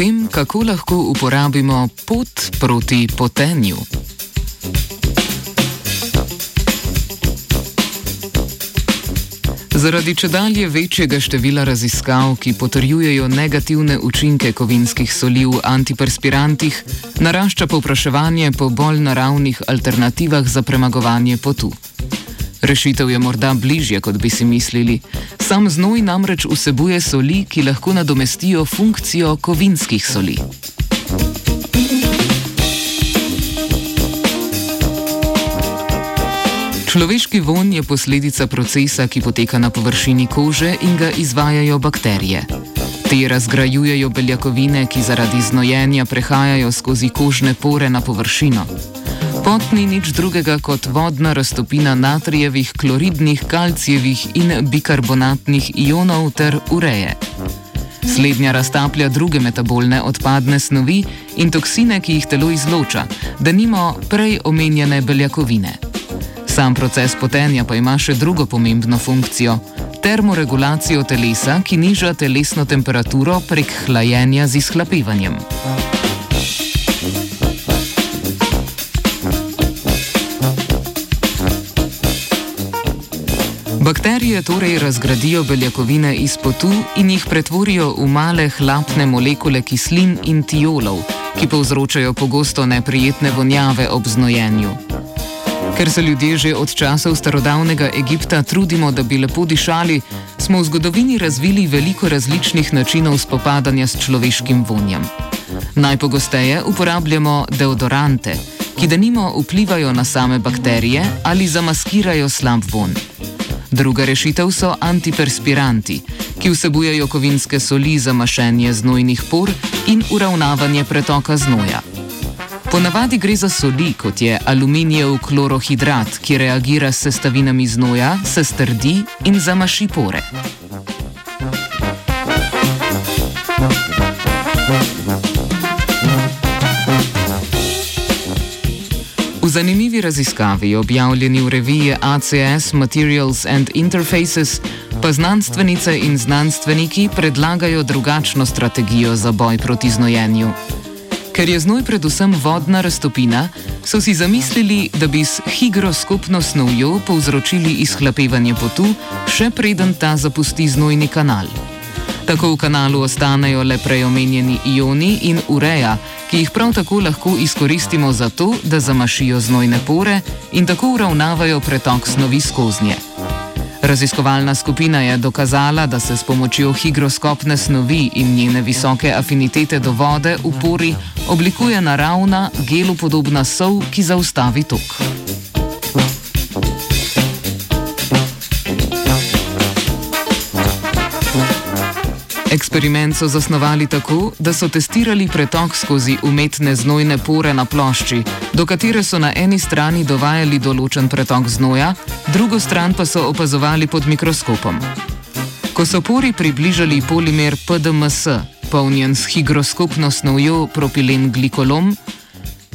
tem, kako lahko uporabimo pot proti potenju. Zaradi če dalje večjega števila raziskav, ki potrjujejo negativne učinke kovinskih soli v antiperspirantih, narašča povpraševanje po bolj naravnih alternativah za premagovanje potu. Rešitev je morda bližje, kot bi si mislili. Sam znoj namreč vsebuje soli, ki lahko nadomestijo funkcijo kovinskih soli. Človeški von je posledica procesa, ki poteka na površini kože in ga izvajajo bakterije. Te razgrajujejo beljakovine, ki zaradi znojenja prehajajo skozi kožne pore na površino. Pot ni nič drugega kot vodna raztopina natrijevih, kloridnih, kalcijevih in bikarbonatnih ionov ter ureje. Slednja raztaplja druge metabolne odpadne snovi in toksine, ki jih telo izloča, da nimo prej omenjene beljakovine. Sam proces potenja pa ima še drugo pomembno funkcijo: termoregulacijo telesa, ki niža telesno temperaturo prek hlajenja z izhlapevanjem. Bakterije torej razgradijo beljakovine iz potu in jih pretvorijo v male hlapne molekule kislin in tiolov, ki povzročajo pogosto neprijetne vonjave ob znojenju. Ker se ljudje že od časov starodavnega Egipta trudimo, da bi lepo dišali, smo v zgodovini razvili veliko različnih načinov spopadanja s človeškim vonjem. Najpogosteje uporabljamo deodorante, ki denimo vplivajo na same bakterije ali zamaskirajo slab von. Druga rešitev so antiperspiranti, ki vsebujejo kovinske soli za mašenje znojnih por in uravnavanje pretoka znoja. Ponavadi gre za soli, kot je aluminijev klorohidrat, ki reagira s sestavinami znoja, se strdi in zamaši pore. Zanimivi raziskavi, objavljeni v reviji ACS Materials and Interfaces, pa znanstvenice in znanstveniki predlagajo drugačno strategijo za boj proti znojenju. Ker je znoj predvsem vodna raztopina, so si zamislili, da bi s higroskopno snovjo povzročili izhlapevanje potu, še preden ta zapusti znojni kanal. Tako v kanalu ostanejo le preomenjeni ioni in ureja, ki jih prav tako lahko izkoristimo za to, da zamašijo znojne pore in tako uravnavajo pretok snovi skozi nje. Raziskovalna skupina je dokazala, da se s pomočjo higroskopne snovi in njene visoke afinitete do vode v pori oblikuje naravna, gelu podobna sol, ki zaustavi tok. Eksperiment so zasnovali tako, da so testirali pretok skozi umetne znojne pore na plošči, do katere so na eni strani dovajali določen pretok znoja, drugo stran pa so opazovali pod mikroskopom. Ko so pori približali polimer PDMS, polnjen s higroskopno snovjo propilen glikolom,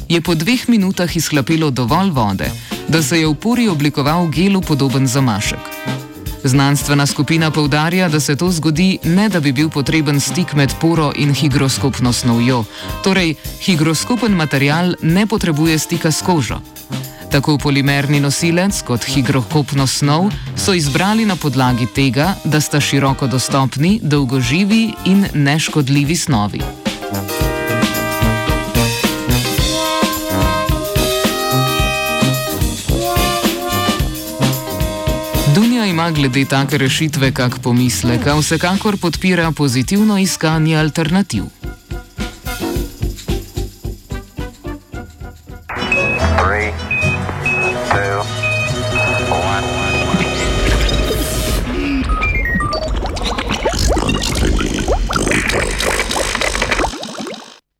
je po dveh minutah izhlapelo dovolj vode, da se je v pori oblikoval gelu podoben zamašek. Znanstvena skupina povdarja, da se to zgodi ne da bi bil potreben stik med poro in higroskopno snovjo. Torej, higroskopen material ne potrebuje stika s kožo. Tako polimerni nosilec kot higroskopno snov so izbrali na podlagi tega, da sta široko dostopni, dolgoživi in neškodljivi snovi. Ima glede take rešitve kak pomislek, a vsekakor podpira pozitivno iskanje alternativ.